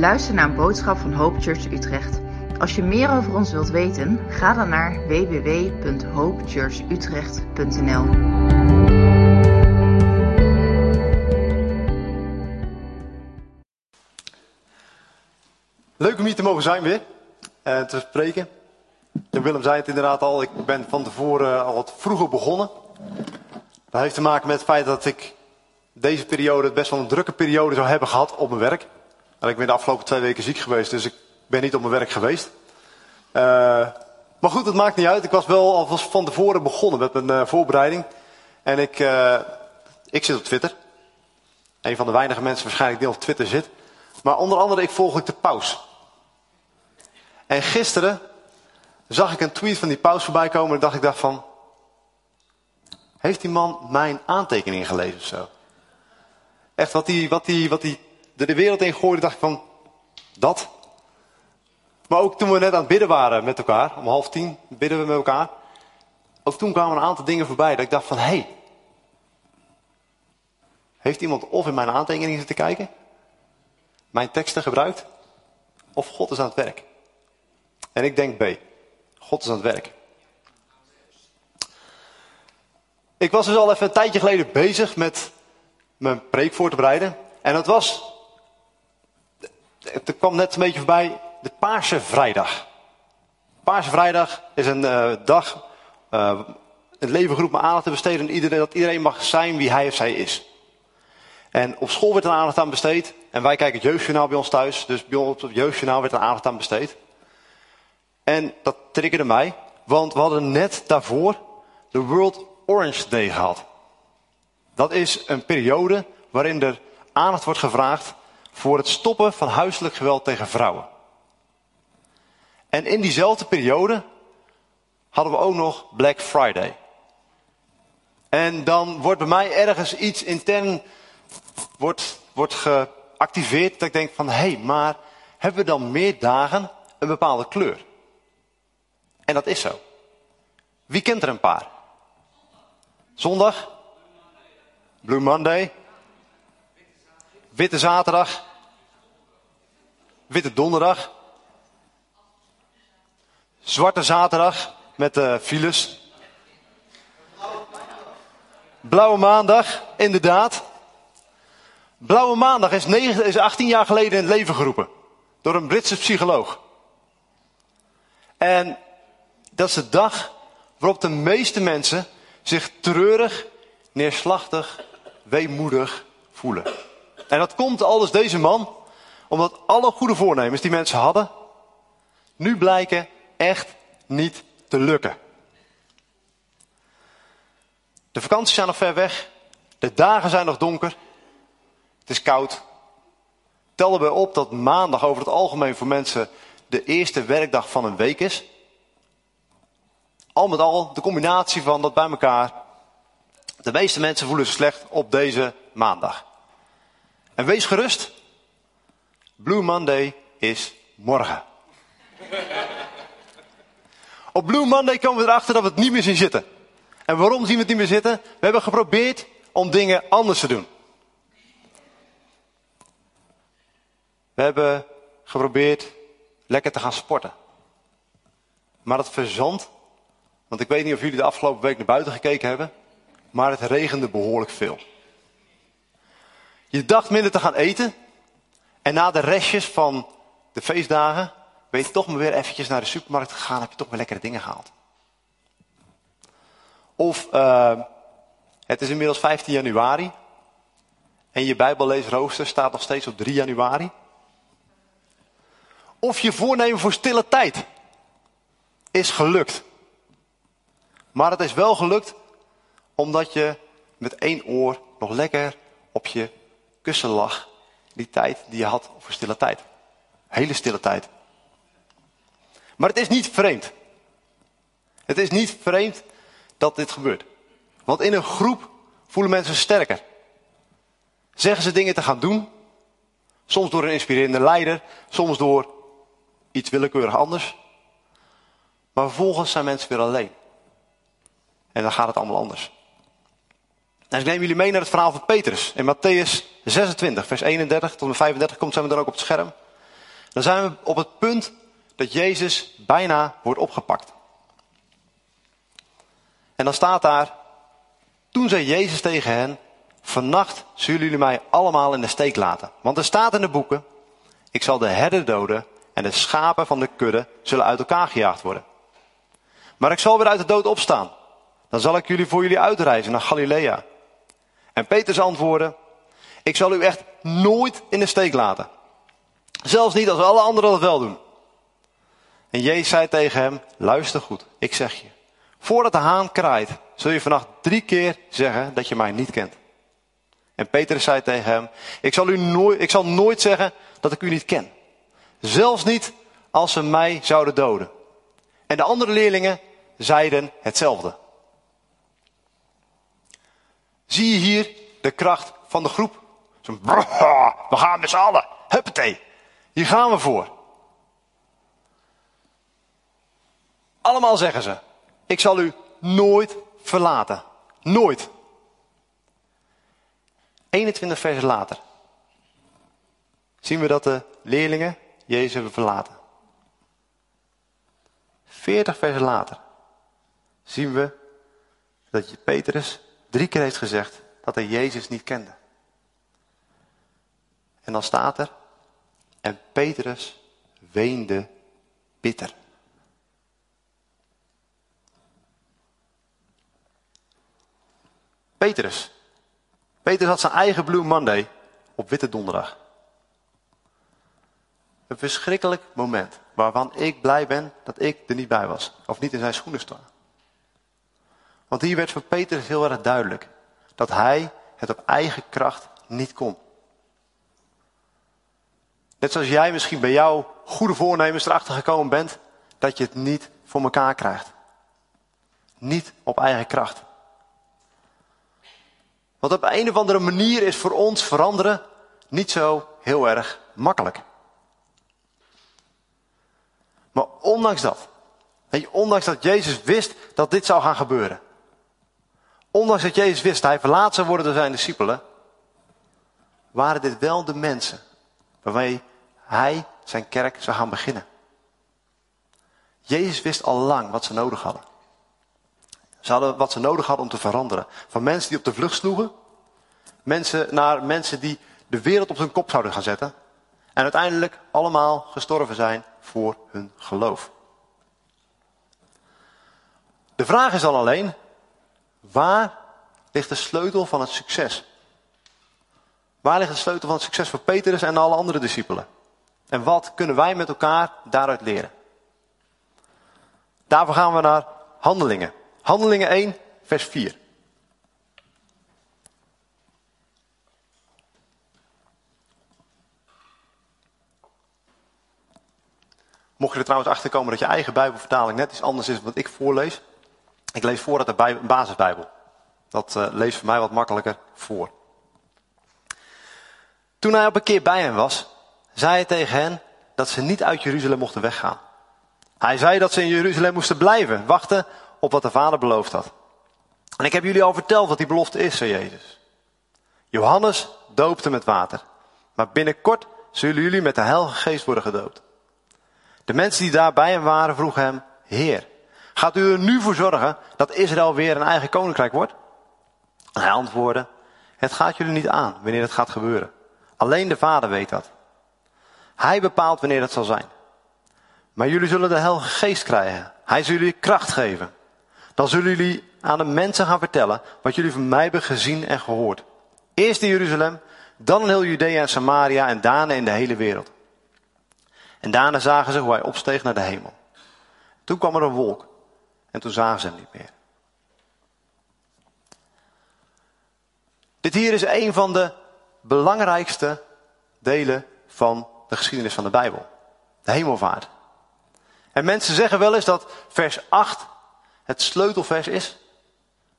luistert naar een boodschap van Hope Church Utrecht. Als je meer over ons wilt weten, ga dan naar www.hopechurchutrecht.nl. Leuk om hier te mogen zijn weer en te spreken. En Willem zei het inderdaad al, ik ben van tevoren al wat vroeger begonnen. Dat heeft te maken met het feit dat ik deze periode best wel een drukke periode zou hebben gehad op mijn werk. En ik ben de afgelopen twee weken ziek geweest, dus ik ben niet op mijn werk geweest. Uh, maar goed, dat maakt niet uit. Ik was wel alvast van tevoren begonnen met mijn uh, voorbereiding. En ik, uh, ik zit op Twitter. Een van de weinige mensen waarschijnlijk die op Twitter zit. Maar onder andere, ik volg ik de paus. En gisteren zag ik een tweet van die paus voorbij komen en dacht ik dacht van... Heeft die man mijn aantekeningen gelezen of zo? Echt wat hij wat die, wat die de wereld in gooide, dacht ik van... Dat? Maar ook toen we net aan het bidden waren met elkaar, om half tien bidden we met elkaar. Ook toen kwamen een aantal dingen voorbij dat ik dacht van, hé. Hey, heeft iemand of in mijn aantekeningen zitten kijken? Mijn teksten gebruikt? Of God is aan het werk? En ik denk B. God is aan het werk. Ik was dus al even een tijdje geleden bezig met mijn preek voor te bereiden. En het was, het kwam net een beetje voorbij, de Paarse Vrijdag. Paarse Vrijdag is een uh, dag, uh, het leven geroepen me aandacht te besteden aan iedereen, dat iedereen mag zijn wie hij of zij is. En op school werd er aandacht aan besteed. En wij kijken het jeugdjournaal bij ons thuis. Dus bij ons op het jeugdjournaal werd er aandacht aan besteed. En dat triggerde mij. Want we hadden net daarvoor de World Orange Day gehad. Dat is een periode waarin er aandacht wordt gevraagd voor het stoppen van huiselijk geweld tegen vrouwen. En in diezelfde periode hadden we ook nog Black Friday. En dan wordt bij mij ergens iets intern wordt, wordt geactiveerd dat ik denk van hé, hey, maar hebben we dan meer dagen een bepaalde kleur? En dat is zo. Wie kent er een paar? Zondag? Blue Monday? Witte zaterdag? Witte donderdag? Zwarte zaterdag met de files? Blauwe maandag, inderdaad. Blauwe maandag is, 9, is 18 jaar geleden in het leven geroepen. Door een Britse psycholoog. En dat is de dag waarop de meeste mensen zich treurig, neerslachtig, weemoedig voelen. En dat komt alles deze man, omdat alle goede voornemens die mensen hadden, nu blijken echt niet te lukken. De vakanties zijn nog ver weg, de dagen zijn nog donker, het is koud. Tel erbij op dat maandag over het algemeen voor mensen de eerste werkdag van een week is. Al met al, de combinatie van dat bij elkaar. De meeste mensen voelen zich slecht op deze maandag. En wees gerust. Blue Monday is morgen. Op Blue Monday komen we erachter dat we het niet meer zien zitten. En waarom zien we het niet meer zitten? We hebben geprobeerd om dingen anders te doen. We hebben geprobeerd lekker te gaan sporten. Maar het verzand want ik weet niet of jullie de afgelopen week naar buiten gekeken hebben. Maar het regende behoorlijk veel. Je dacht minder te gaan eten. En na de restjes van de feestdagen. Ben je toch maar weer eventjes naar de supermarkt gegaan. Heb je toch weer lekkere dingen gehaald. Of uh, het is inmiddels 15 januari. En je bijbelleesrooster staat nog steeds op 3 januari. Of je voornemen voor stille tijd is gelukt. Maar het is wel gelukt omdat je met één oor nog lekker op je kussen lag. Die tijd die je had voor stille tijd. Hele stille tijd. Maar het is niet vreemd. Het is niet vreemd dat dit gebeurt. Want in een groep voelen mensen sterker. Zeggen ze dingen te gaan doen. Soms door een inspirerende leider. Soms door iets willekeurig anders. Maar vervolgens zijn mensen weer alleen. En dan gaat het allemaal anders. En ik neem jullie mee naar het verhaal van Petrus. In Matthäus 26, vers 31 tot en met 35 komt zijn we dan ook op het scherm. Dan zijn we op het punt dat Jezus bijna wordt opgepakt. En dan staat daar, toen zei Jezus tegen hen, vannacht zullen jullie mij allemaal in de steek laten. Want er staat in de boeken, ik zal de herder doden en de schapen van de kudde zullen uit elkaar gejaagd worden. Maar ik zal weer uit de dood opstaan. Dan zal ik jullie voor jullie uitreizen naar Galilea. En Petrus antwoordde, ik zal u echt nooit in de steek laten. Zelfs niet als alle anderen dat wel doen. En Jezus zei tegen hem, luister goed, ik zeg je. Voordat de haan kraait, zul je vannacht drie keer zeggen dat je mij niet kent. En Petrus zei tegen hem, ik zal, u nooit, ik zal nooit zeggen dat ik u niet ken. Zelfs niet als ze mij zouden doden. En de andere leerlingen zeiden hetzelfde. Zie je hier de kracht van de groep? Zo'n we gaan met z'n allen. Huppatee. Hier gaan we voor. Allemaal zeggen ze, ik zal u nooit verlaten. Nooit. 21 versen later zien we dat de leerlingen Jezus hebben verlaten. 40 versen later zien we dat Petrus drie keer heeft gezegd dat hij Jezus niet kende. En dan staat er, en Petrus weende bitter. Petrus. Petrus had zijn eigen Blue Monday op Witte Donderdag. Een verschrikkelijk moment waarvan ik blij ben dat ik er niet bij was. Of niet in zijn schoenen sta. Want hier werd voor Petrus heel erg duidelijk dat hij het op eigen kracht niet kon. Net zoals jij misschien bij jouw goede voornemens erachter gekomen bent dat je het niet voor elkaar krijgt. Niet op eigen kracht. Want op een of andere manier is voor ons veranderen niet zo heel erg makkelijk. Maar ondanks dat, ondanks dat Jezus wist dat dit zou gaan gebeuren. Ondanks dat Jezus wist hij verlaat zou worden door zijn discipelen, waren dit wel de mensen waarmee hij zijn kerk zou gaan beginnen. Jezus wist al lang wat ze nodig hadden. Ze hadden wat ze nodig hadden om te veranderen. Van mensen die op de vlucht sloegen, mensen naar mensen die de wereld op hun kop zouden gaan zetten. En uiteindelijk allemaal gestorven zijn voor hun geloof. De vraag is dan alleen, waar ligt de sleutel van het succes? Waar ligt de sleutel van het succes voor Petrus en alle andere discipelen? En wat kunnen wij met elkaar daaruit leren? Daarvoor gaan we naar Handelingen. Handelingen 1, vers 4. Mocht je er trouwens achter komen dat je eigen Bijbelvertaling net iets anders is dan wat ik voorlees. Ik lees voor uit de Bijbel, basisbijbel. Dat uh, leest voor mij wat makkelijker voor. Toen hij op een keer bij hen was, zei hij tegen hen dat ze niet uit Jeruzalem mochten weggaan. Hij zei dat ze in Jeruzalem moesten blijven, wachten op wat de Vader beloofd had. En ik heb jullie al verteld wat die belofte is, zei Jezus. Johannes doopte met water, maar binnenkort zullen jullie met de Heilige Geest worden gedoopt. De mensen die daar bij hem waren vroegen hem, Heer, gaat u er nu voor zorgen dat Israël weer een eigen koninkrijk wordt? En hij antwoordde, het gaat jullie niet aan wanneer het gaat gebeuren. Alleen de Vader weet dat. Hij bepaalt wanneer dat zal zijn. Maar jullie zullen de Heilige Geest krijgen. Hij zal jullie kracht geven. Dan zullen jullie aan de mensen gaan vertellen wat jullie van mij hebben gezien en gehoord. Eerst in Jeruzalem, dan in heel Judea en Samaria en daarna in de hele wereld. En daarna zagen ze hoe hij opsteeg naar de hemel. Toen kwam er een wolk en toen zagen ze hem niet meer. Dit hier is een van de belangrijkste delen van de geschiedenis van de Bijbel. De hemelvaart. En mensen zeggen wel eens dat vers 8 het sleutelvers is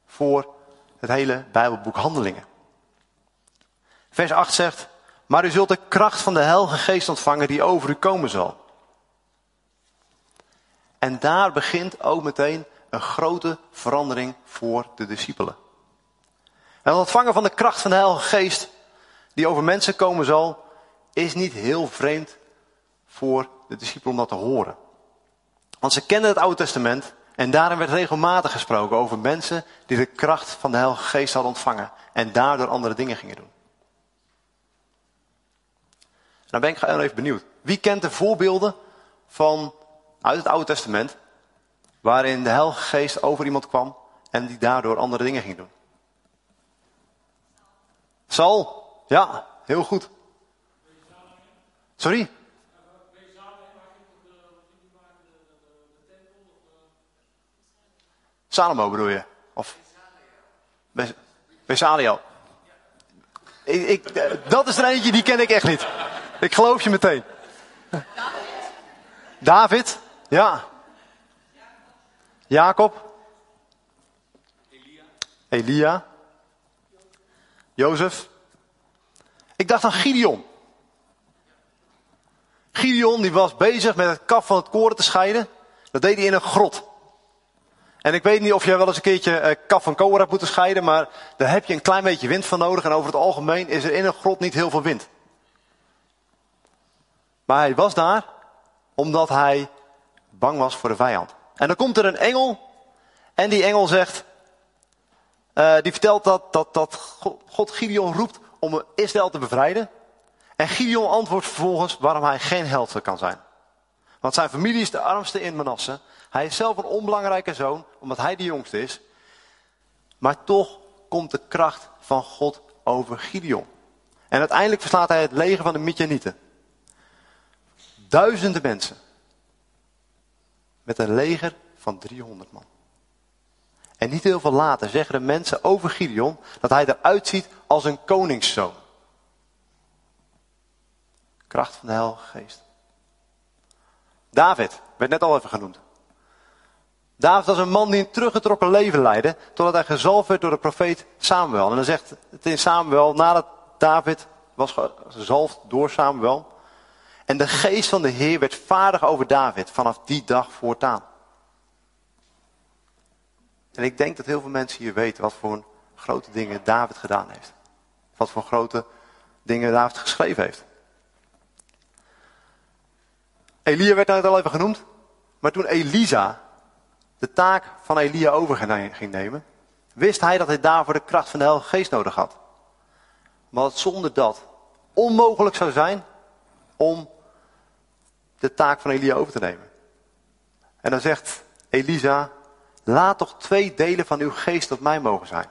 voor het hele Bijbelboek Handelingen. Vers 8 zegt, maar u zult de kracht van de Heilige Geest ontvangen die over u komen zal. En daar begint ook meteen een grote verandering voor de discipelen. En het ontvangen van de kracht van de Heilige Geest die over mensen komen zal, is niet heel vreemd voor de discipelen om dat te horen. Want ze kenden het Oude Testament en daarin werd regelmatig gesproken over mensen die de kracht van de Heilige Geest hadden ontvangen en daardoor andere dingen gingen doen. Nou ben ik even benieuwd. Wie kent de voorbeelden van uit het Oude Testament waarin de Heilige Geest over iemand kwam en die daardoor andere dingen ging doen? Sal, ja, heel goed. Sorry? Salomo bedoel je? Of? Besalio. Ik, ik, dat is er eentje, die ken ik echt niet. Ik geloof je meteen. David? Ja. Jacob? Elia. Elia. Jozef? Ik dacht aan Gideon. Gideon die was bezig met het kaf van het koren te scheiden. Dat deed hij in een grot. En ik weet niet of jij wel eens een keertje eh, kaf van koren hebt moeten scheiden, maar daar heb je een klein beetje wind van nodig. En over het algemeen is er in een grot niet heel veel wind. Maar hij was daar omdat hij bang was voor de vijand. En dan komt er een engel en die engel zegt, uh, die vertelt dat, dat, dat God Gideon roept om Israël te bevrijden. En Gideon antwoordt vervolgens waarom hij geen held kan zijn. Want zijn familie is de armste in Manasse. Hij is zelf een onbelangrijke zoon, omdat hij de jongste is. Maar toch komt de kracht van God over Gideon. En uiteindelijk verslaat hij het leger van de Midjanieten. Duizenden mensen. Met een leger van 300 man. En niet heel veel later zeggen de mensen over Gideon dat hij eruit ziet als een koningszoon. Kracht van de Heilige Geest. David, werd net al even genoemd. David was een man die een teruggetrokken leven leidde, totdat hij gezalfd werd door de profeet Samuel. En dan zegt het in Samuel, nadat David was gezalfd door Samuel, en de geest van de Heer werd vaardig over David vanaf die dag voortaan. En ik denk dat heel veel mensen hier weten wat voor grote dingen David gedaan heeft. Wat voor grote dingen David geschreven heeft. Elia werd net al even genoemd. Maar toen Elisa de taak van Elia over ging nemen, wist hij dat hij daarvoor de kracht van de Heilige Geest nodig had. Maar dat zonder dat onmogelijk zou zijn om de taak van Elia over te nemen. En dan zegt Elisa, laat toch twee delen van uw geest op mij mogen zijn.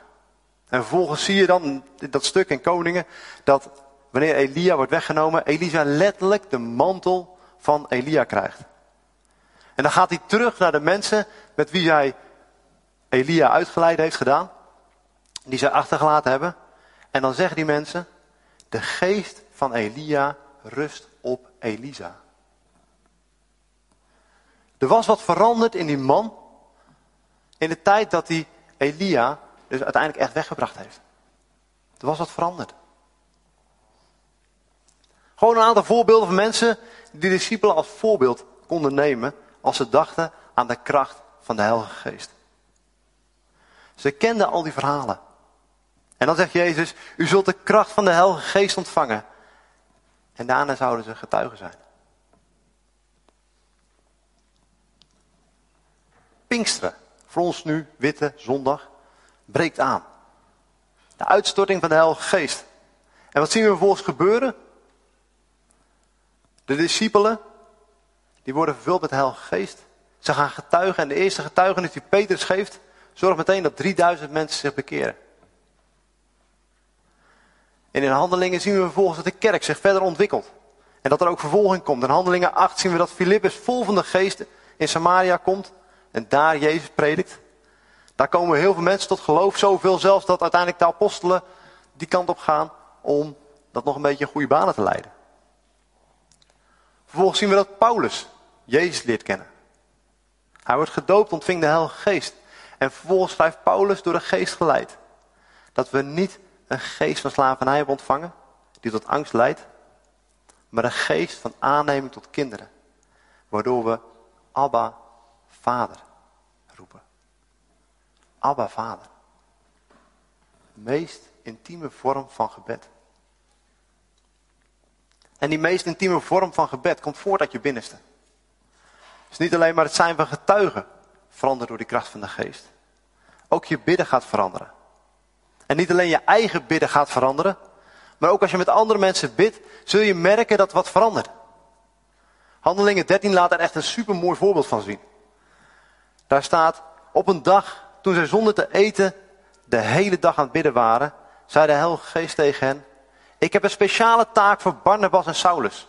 En vervolgens zie je dan dat stuk in Koningen, dat wanneer Elia wordt weggenomen, Elisa letterlijk de mantel van Elia krijgt. En dan gaat hij terug naar de mensen met wie zij Elia uitgeleid heeft gedaan. Die zij achtergelaten hebben. En dan zeggen die mensen, de geest van Elia rust op Elisa. Er was wat veranderd in die man. In de tijd dat hij Elia dus uiteindelijk echt weggebracht heeft. Er was wat veranderd. Gewoon een aantal voorbeelden van mensen die de discipelen als voorbeeld konden nemen als ze dachten aan de kracht van de Heilige Geest. Ze kenden al die verhalen. En dan zegt Jezus, u zult de kracht van de Heilige Geest ontvangen. En daarna zouden ze getuigen zijn. Pinksteren, voor ons nu, witte zondag, breekt aan. De uitstorting van de Heilige Geest. En wat zien we vervolgens gebeuren? De discipelen, die worden vervuld met de Heilige Geest. Ze gaan getuigen en de eerste getuigenis die Petrus geeft, zorgt meteen dat 3000 mensen zich bekeren. En in handelingen zien we vervolgens dat de kerk zich verder ontwikkelt. En dat er ook vervolging komt. In handelingen 8 zien we dat Filippus vol van de geest in Samaria komt en daar Jezus predikt. Daar komen heel veel mensen tot geloof. Zoveel zelfs dat uiteindelijk de apostelen die kant op gaan om dat nog een beetje in goede banen te leiden. Vervolgens zien we dat Paulus Jezus leert kennen. Hij wordt gedoopt, ontving de Heilige Geest. En vervolgens schrijft Paulus door de geest geleid. Dat we niet een geest van slavernij hebben ontvangen, die tot angst leidt, maar een geest van aanneming tot kinderen. Waardoor we Abba, Vader roepen. Abba, Vader. De meest intieme vorm van gebed. En die meest intieme vorm van gebed komt voort uit je binnenste. Is niet alleen maar het zijn van getuigen verandert door die kracht van de geest. Ook je bidden gaat veranderen. En niet alleen je eigen bidden gaat veranderen, maar ook als je met andere mensen bidt, zul je merken dat wat verandert. Handelingen 13 laat er echt een super mooi voorbeeld van zien. Daar staat, op een dag, toen zij zonder te eten de hele dag aan het bidden waren, zei de Heilige Geest tegen hen, ik heb een speciale taak voor Barnabas en Saulus.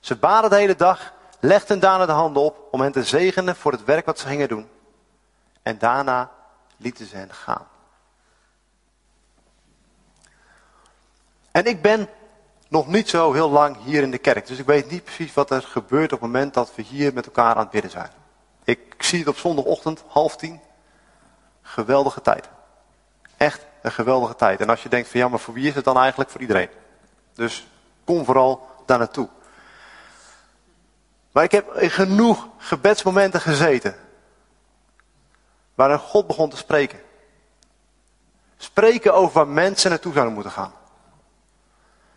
Ze baden de hele dag, legden daarna de handen op om hen te zegenen voor het werk wat ze gingen doen. En daarna lieten ze hen gaan. En ik ben nog niet zo heel lang hier in de kerk. Dus ik weet niet precies wat er gebeurt op het moment dat we hier met elkaar aan het bidden zijn. Ik zie het op zondagochtend, half tien. Geweldige tijd. Echt een geweldige tijd. En als je denkt van ja, maar voor wie is het dan eigenlijk? Voor iedereen. Dus kom vooral daar naartoe. Maar ik heb in genoeg gebedsmomenten gezeten. Waarin God begon te spreken. Spreken over waar mensen naartoe zouden moeten gaan.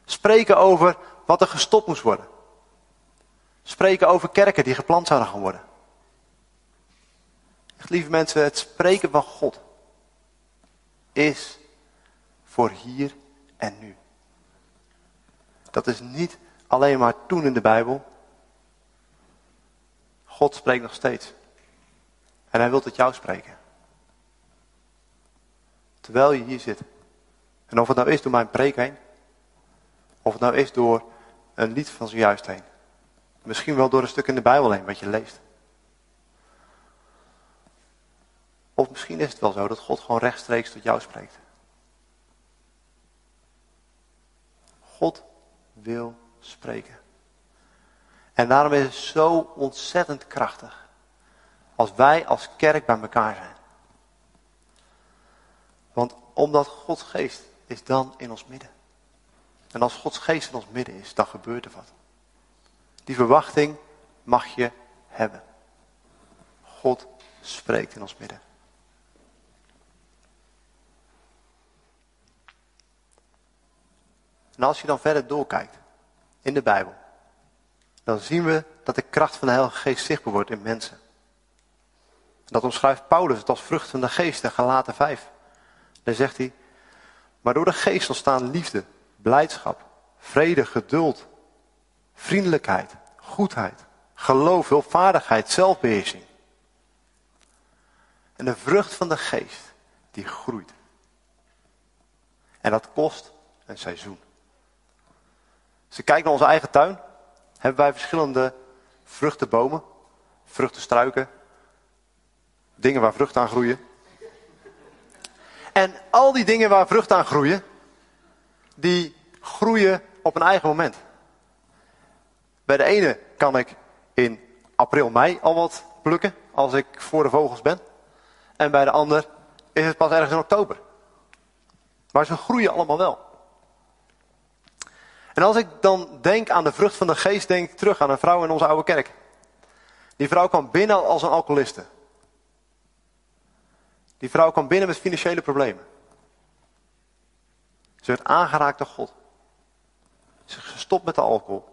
Spreken over wat er gestopt moest worden. Spreken over kerken die geplant zouden gaan worden. Lieve mensen, het spreken van God is voor hier en nu. Dat is niet alleen maar toen in de Bijbel. God spreekt nog steeds. En hij wil tot jou spreken. Terwijl je hier zit. En of het nou is door mijn preek heen. Of het nou is door een lied van zojuist heen. Misschien wel door een stuk in de Bijbel heen wat je leest. Of misschien is het wel zo dat God gewoon rechtstreeks tot jou spreekt. God wil spreken. En daarom is het zo ontzettend krachtig als wij als kerk bij elkaar zijn. Want omdat Gods geest is dan in ons midden. En als Gods geest in ons midden is, dan gebeurt er wat. Die verwachting mag je hebben. God spreekt in ons midden. En als je dan verder doorkijkt in de Bijbel, dan zien we dat de kracht van de Heilige Geest zichtbaar wordt in mensen. Dat omschrijft Paulus het als vrucht van de geest in Galaten 5. Daar zegt hij, maar door de geest ontstaan liefde, blijdschap, vrede, geduld, vriendelijkheid, goedheid, geloof, hulpvaardigheid, zelfbeheersing. En de vrucht van de geest, die groeit. En dat kost een seizoen. Als je kijkt naar onze eigen tuin, hebben wij verschillende vruchtenbomen, vruchtenstruiken, dingen waar vruchten aan groeien. En al die dingen waar vruchten aan groeien, die groeien op een eigen moment. Bij de ene kan ik in april, mei al wat plukken, als ik voor de vogels ben. En bij de ander is het pas ergens in oktober. Maar ze groeien allemaal wel. En als ik dan denk aan de vrucht van de geest, denk ik terug aan een vrouw in onze oude kerk. Die vrouw kwam binnen als een alcoholiste. Die vrouw kwam binnen met financiële problemen. Ze werd aangeraakt door God. Ze is gestopt met de alcohol.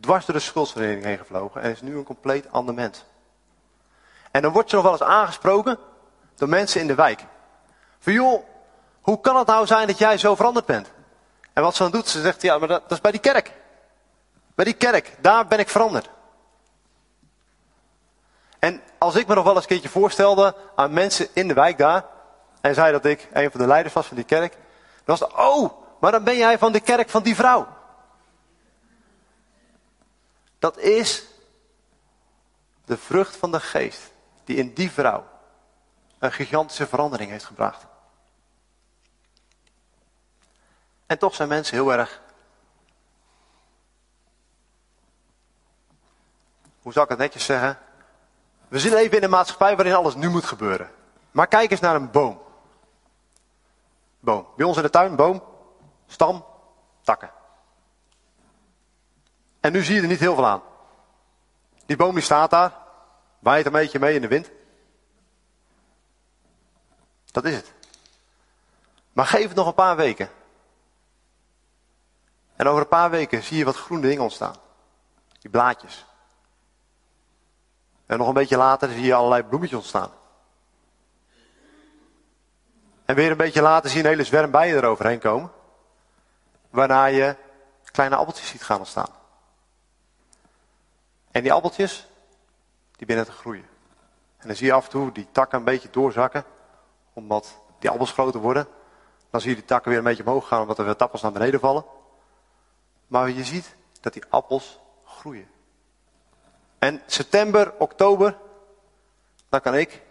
Dwars door de schuldvereniging heen gevlogen. En is nu een compleet ander mens. En dan wordt ze nog wel eens aangesproken door mensen in de wijk. Van joh, hoe kan het nou zijn dat jij zo veranderd bent? En wat ze dan doet, ze zegt, ja, maar dat, dat is bij die kerk. Bij die kerk, daar ben ik veranderd. En als ik me nog wel eens een keertje voorstelde aan mensen in de wijk daar, en zei dat ik een van de leiders was van die kerk, dan was het, oh, maar dan ben jij van de kerk van die vrouw. Dat is de vrucht van de geest die in die vrouw een gigantische verandering heeft gebracht. En toch zijn mensen heel erg. Hoe zal ik het netjes zeggen? We zitten even in een maatschappij waarin alles nu moet gebeuren. Maar kijk eens naar een boom. Boom. Bij ons in de tuin, boom, stam, takken. En nu zie je er niet heel veel aan. Die boom die staat daar, waait een beetje mee in de wind. Dat is het. Maar geef het nog een paar weken. En over een paar weken zie je wat groene dingen ontstaan. Die blaadjes. En nog een beetje later zie je allerlei bloemetjes ontstaan. En weer een beetje later zie je een hele zwerm bijen eroverheen komen. Waarna je kleine appeltjes ziet gaan ontstaan. En die appeltjes, die beginnen te groeien. En dan zie je af en toe die takken een beetje doorzakken. Omdat die appels groter worden. Dan zie je die takken weer een beetje omhoog gaan omdat er weer appels naar beneden vallen. Maar je ziet dat die appels groeien. En september, oktober, dan kan ik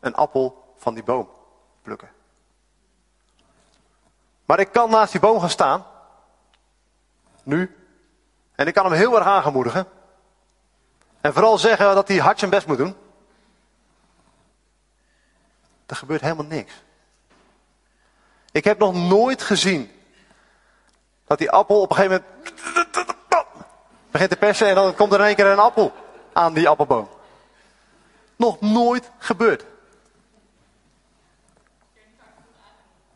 een appel van die boom plukken. Maar ik kan naast die boom gaan staan. Nu. En ik kan hem heel erg aangemoedigen. En vooral zeggen dat hij hard zijn best moet doen. Er gebeurt helemaal niks. Ik heb nog nooit gezien dat die appel op een gegeven moment begint te persen en dan komt er in één keer een appel aan die appelboom. Nog nooit gebeurd.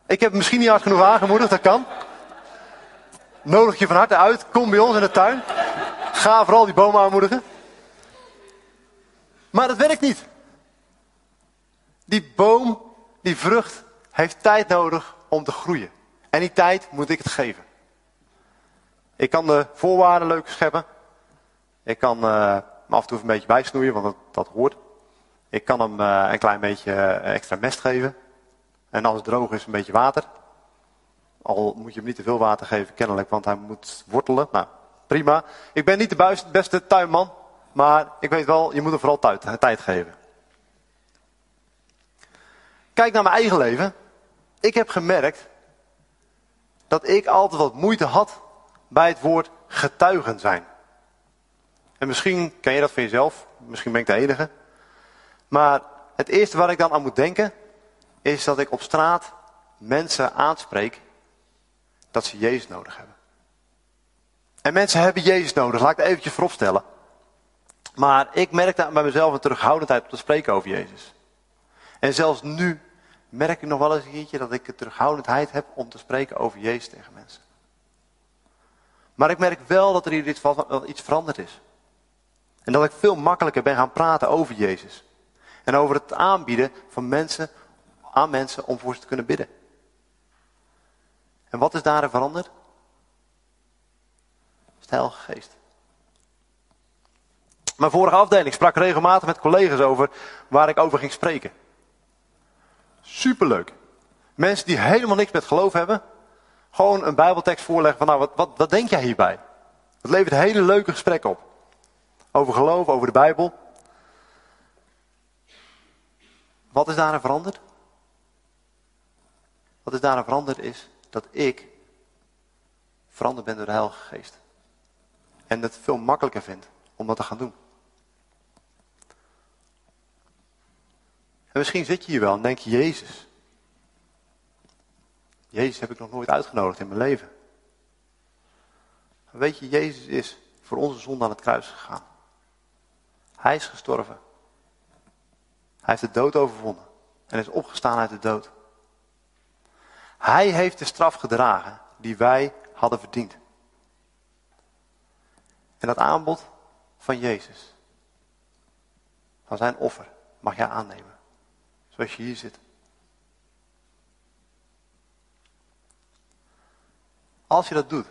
Ik heb misschien niet hard genoeg aangemoedigd, dat kan. Nodig je van harte uit, kom bij ons in de tuin. Ga vooral die bomen aanmoedigen. Maar dat werkt niet. Die boom, die vrucht, heeft tijd nodig om te groeien. En die tijd moet ik het geven. Ik kan de voorwaarden leuk scheppen. Ik kan uh, me af en toe een beetje bijsnoeien, want dat, hoort. Ik kan hem uh, een klein beetje uh, extra mest geven. En als het droog is, een beetje water. Al moet je hem niet te veel water geven, kennelijk, want hij moet wortelen. Nou, prima. Ik ben niet de beste tuinman, maar ik weet wel, je moet hem vooral tijd geven. Kijk naar mijn eigen leven. Ik heb gemerkt dat ik altijd wat moeite had bij het woord getuigen zijn. En misschien ken je dat van jezelf, misschien ben ik de enige. Maar het eerste waar ik dan aan moet denken, is dat ik op straat mensen aanspreek dat ze Jezus nodig hebben. En mensen hebben Jezus nodig, laat ik het eventjes vooropstellen. Maar ik merkte bij mezelf een terughoudendheid om te spreken over Jezus. En zelfs nu merk ik nog wel eens een keertje dat ik een terughoudendheid heb om te spreken over Jezus tegen mensen. Maar ik merk wel dat er hier iets veranderd is. En dat ik veel makkelijker ben gaan praten over Jezus. En over het aanbieden van mensen, aan mensen om voor ze te kunnen bidden. En wat is daarin veranderd? De Heilige Geest. Mijn vorige afdeling sprak regelmatig met collega's over waar ik over ging spreken. Superleuk. Mensen die helemaal niks met geloof hebben, gewoon een Bijbeltekst voorleggen van nou, wat, wat, wat denk jij hierbij? Het levert hele leuke gesprekken op. Over geloof, over de Bijbel. Wat is daarin veranderd? Wat is daarin veranderd is dat ik veranderd ben door de Heilige Geest. En het veel makkelijker vind om dat te gaan doen. En misschien zit je hier wel en denk je, Jezus. Jezus heb ik nog nooit uitgenodigd in mijn leven. Weet je, Jezus is voor onze zonde aan het kruis gegaan. Hij is gestorven. Hij heeft de dood overwonnen en is opgestaan uit de dood. Hij heeft de straf gedragen die wij hadden verdiend. En dat aanbod van Jezus, van zijn offer, mag jij aannemen. Zoals je hier zit. Als je dat doet,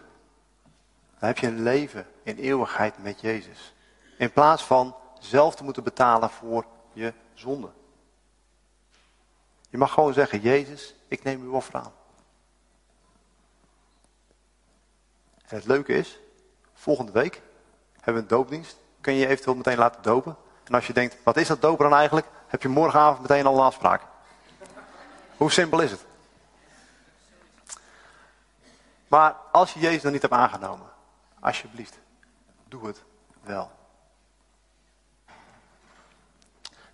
dan heb je een leven in eeuwigheid met Jezus. In plaats van zelf te moeten betalen voor je zonde. Je mag gewoon zeggen, Jezus, ik neem uw offer aan. En het leuke is, volgende week hebben we een doopdienst. Kun je je eventueel meteen laten dopen. En als je denkt, wat is dat dopen dan eigenlijk? Heb je morgenavond meteen al een afspraak. Hoe simpel is het? Maar als je Jezus nog niet hebt aangenomen, alsjeblieft, doe het wel.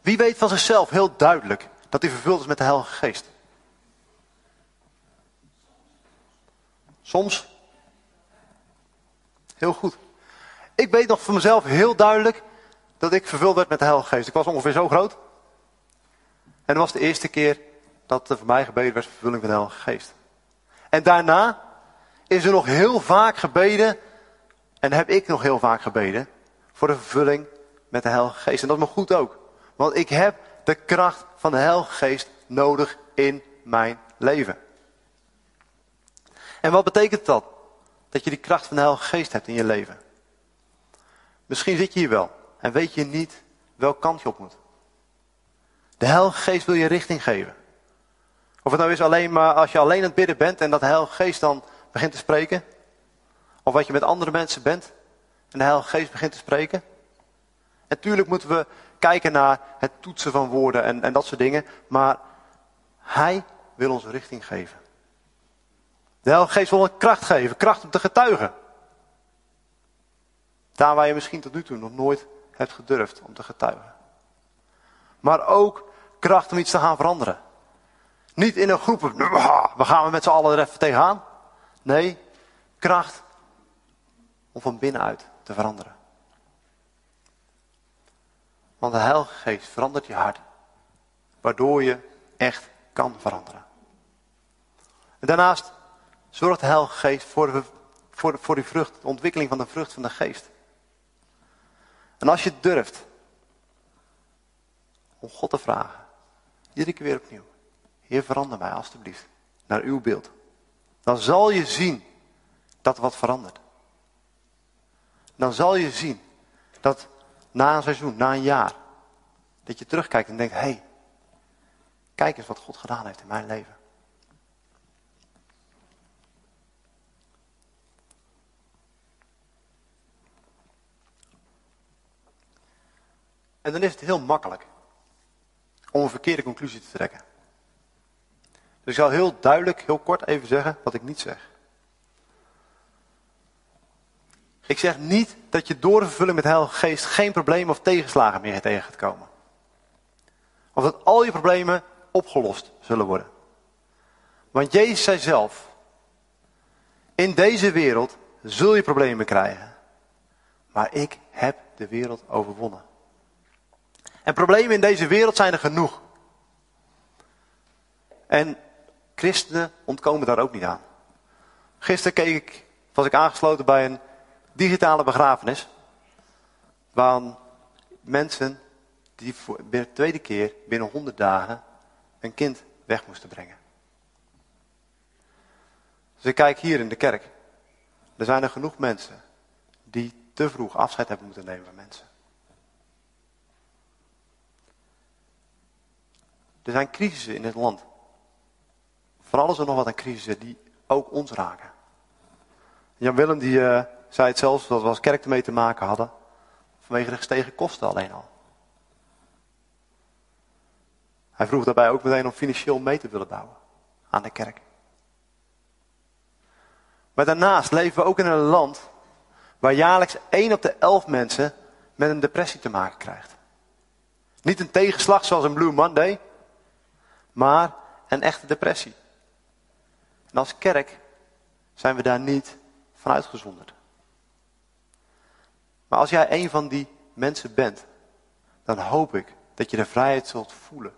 Wie weet van zichzelf heel duidelijk dat hij vervuld is met de Heilige Geest? Soms. Heel goed. Ik weet nog van mezelf heel duidelijk dat ik vervuld werd met de Heilige Geest. Ik was ongeveer zo groot. En dat was de eerste keer dat er voor mij gebeden werd vervulling van de Heilige Geest. En daarna is er nog heel vaak gebeden, en heb ik nog heel vaak gebeden, voor de vervulling met de Heilige Geest. En dat is me goed ook. Want ik heb de kracht van de Heilige Geest nodig in mijn leven. En wat betekent dat? Dat je die kracht van de Heilige Geest hebt in je leven. Misschien zit je hier wel en weet je niet welk kant je op moet. De Heilige Geest wil je richting geven. Of het nou is alleen maar als je alleen aan het bidden bent en dat Heilige Geest dan begint te spreken. Of wat je met andere mensen bent en de Heilige Geest begint te spreken. Natuurlijk moeten we kijken naar het toetsen van woorden en, en dat soort dingen. Maar Hij wil ons richting geven. De Heilige Geest wil een kracht geven, kracht om te getuigen. Daar waar je misschien tot nu toe nog nooit hebt gedurfd om te getuigen. Maar ook kracht om iets te gaan veranderen. Niet in een groep, we gaan met z'n allen er even tegenaan. Nee, kracht om van binnenuit te veranderen. Want de Heilige Geest verandert je hart. Waardoor je echt kan veranderen. En daarnaast zorgt de Heilige Geest voor, de, voor, de, voor die vrucht, de ontwikkeling van de vrucht van de Geest. En als je durft om God te vragen, iedere keer weer opnieuw. Heer, verander mij alstublieft naar uw beeld. Dan zal je zien dat er wat verandert. Dan zal je zien dat na een seizoen, na een jaar, dat je terugkijkt en denkt, hé, hey, kijk eens wat God gedaan heeft in mijn leven. En dan is het heel makkelijk om een verkeerde conclusie te trekken. Dus ik zal heel duidelijk, heel kort even zeggen wat ik niet zeg. Ik zeg niet dat je door de vervulling met Heilige Geest geen problemen of tegenslagen meer tegen gaat komen. Of dat al je problemen opgelost zullen worden. Want Jezus zei zelf, in deze wereld zul je problemen krijgen. Maar ik heb de wereld overwonnen. En problemen in deze wereld zijn er genoeg. En christenen ontkomen daar ook niet aan. Gisteren keek ik, was ik aangesloten bij een digitale begrafenis. Waar mensen die voor de tweede keer binnen 100 dagen een kind weg moesten brengen. Dus ik kijk hier in de kerk. Er zijn er genoeg mensen die te vroeg afscheid hebben moeten nemen van mensen. Er zijn crisissen in het land. Van alles en nog wat aan crisissen die ook ons raken. Jan Willem die uh, zei het zelfs dat we als kerk ermee te maken hadden. Vanwege de gestegen kosten alleen al. Hij vroeg daarbij ook meteen om financieel mee te willen bouwen aan de kerk. Maar daarnaast leven we ook in een land waar jaarlijks 1 op de 11 mensen met een depressie te maken krijgt. Niet een tegenslag zoals een Blue Monday, maar een echte depressie. En als kerk zijn we daar niet van uitgezonderd. Maar als jij een van die mensen bent, dan hoop ik dat je de vrijheid zult voelen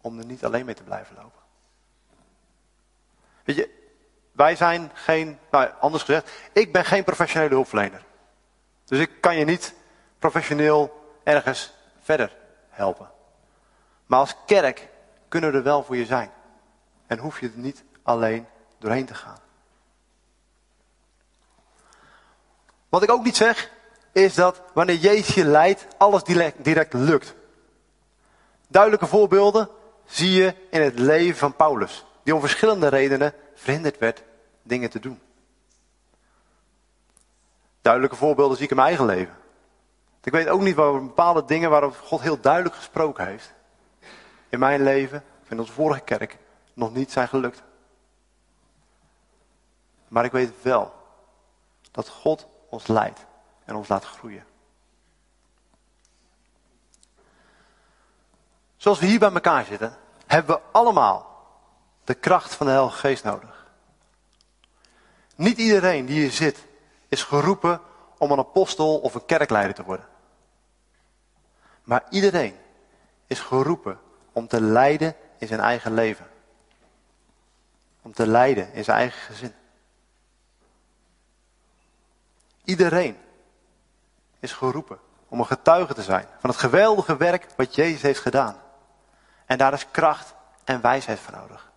om er niet alleen mee te blijven lopen. Weet je, wij zijn geen, nou anders gezegd, ik ben geen professionele hulpverlener. Dus ik kan je niet professioneel ergens verder helpen. Maar als kerk kunnen we er wel voor je zijn. En hoef je er niet alleen doorheen te gaan. Wat ik ook niet zeg, is dat wanneer Jezus je leidt, alles direct, lukt. Duidelijke voorbeelden zie je in het leven van Paulus, die om verschillende redenen verhinderd werd dingen te doen. Duidelijke voorbeelden zie ik in mijn eigen leven. Ik weet ook niet waarom bepaalde dingen waarop God heel duidelijk gesproken heeft in mijn leven, of in onze vorige kerk, nog niet zijn gelukt. Maar ik weet wel dat God ons leidt en ons laat groeien. Zoals we hier bij elkaar zitten, hebben we allemaal de kracht van de Heilige Geest nodig. Niet iedereen die hier zit is geroepen om een apostel of een kerkleider te worden. Maar iedereen is geroepen om te leiden in zijn eigen leven. Om te leiden in zijn eigen gezin. Iedereen is geroepen om een getuige te zijn van het geweldige werk wat Jezus heeft gedaan. En daar is kracht en wijsheid voor nodig.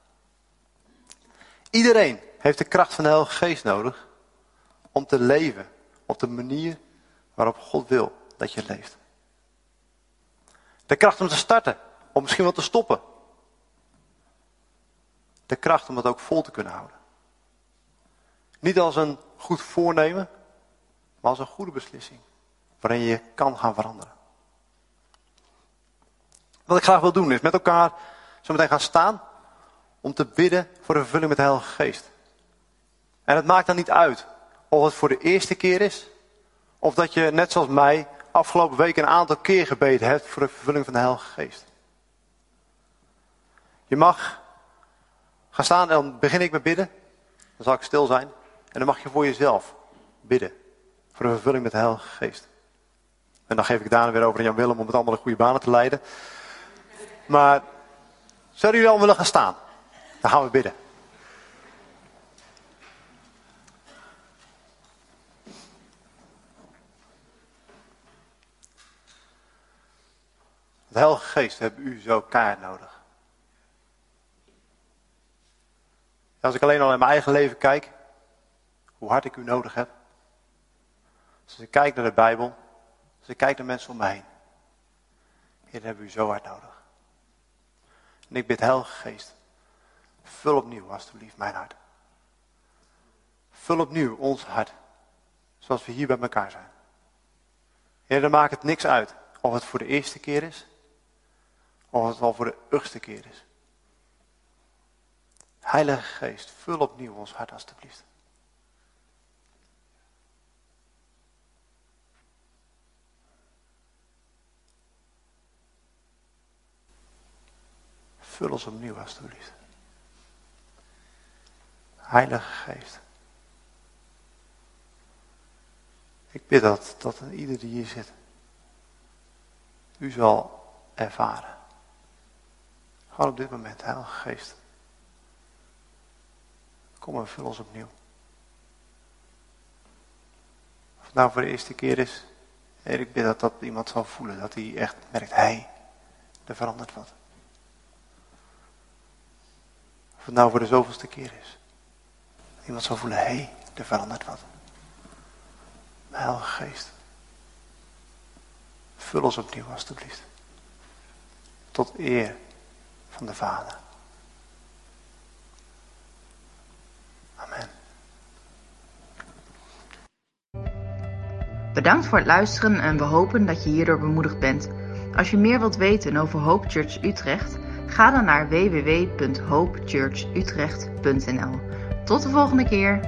Iedereen heeft de kracht van de Heilige Geest nodig om te leven op de manier waarop God wil dat je leeft. De kracht om te starten, om misschien wel te stoppen. De kracht om het ook vol te kunnen houden. Niet als een goed voornemen, maar als een goede beslissing. Waarin je kan gaan veranderen. Wat ik graag wil doen is met elkaar zo meteen gaan staan om te bidden voor de vervulling met de Heilige Geest. En het maakt dan niet uit of het voor de eerste keer is, of dat je net zoals mij afgelopen week een aantal keer gebeden hebt voor de vervulling van de Heilige Geest. Je mag gaan staan en dan begin ik met bidden. Dan zal ik stil zijn. En dan mag je voor jezelf bidden. Voor de vervulling met de Heilige Geest. En dan geef ik daarna weer over aan Jan Willem om het allemaal de goede banen te leiden. Maar zouden jullie al willen gaan staan? Dan gaan we bidden. De Heilige Geest hebben u zo kaart nodig. Als ik alleen al in mijn eigen leven kijk, hoe hard ik u nodig heb. Als ik kijk naar de Bijbel, als ik kijk naar mensen om me heen. Heer, hebben u zo hard nodig. En ik bid Heilige Geest, vul opnieuw alstublieft mijn hart. Vul opnieuw ons hart, zoals we hier bij elkaar zijn. Heer, dan maakt het niks uit of het voor de eerste keer is, of het al voor de achtste keer is. Heilige Geest, vul opnieuw ons hart alstublieft. Vul ons opnieuw alstublieft. Heilige Geest. Ik bid dat, dat ieder die hier zit, u zal ervaren. Gewoon op dit moment, Heilige Geest. Kom en vul ons opnieuw. Of het nou voor de eerste keer is, ik bid dat dat iemand zal voelen, dat hij echt merkt, hij, er verandert wat. Of het nou voor de zoveelste keer is. Iemand zal voelen, hé, hey, er verandert wat. Heilige Geest. Vul ons opnieuw alstublieft. Tot eer van de Vader. Amen. Bedankt voor het luisteren en we hopen dat je hierdoor bemoedigd bent. Als je meer wilt weten over Hope Church Utrecht, ga dan naar www.hopechurchutrecht.nl. Tot de volgende keer.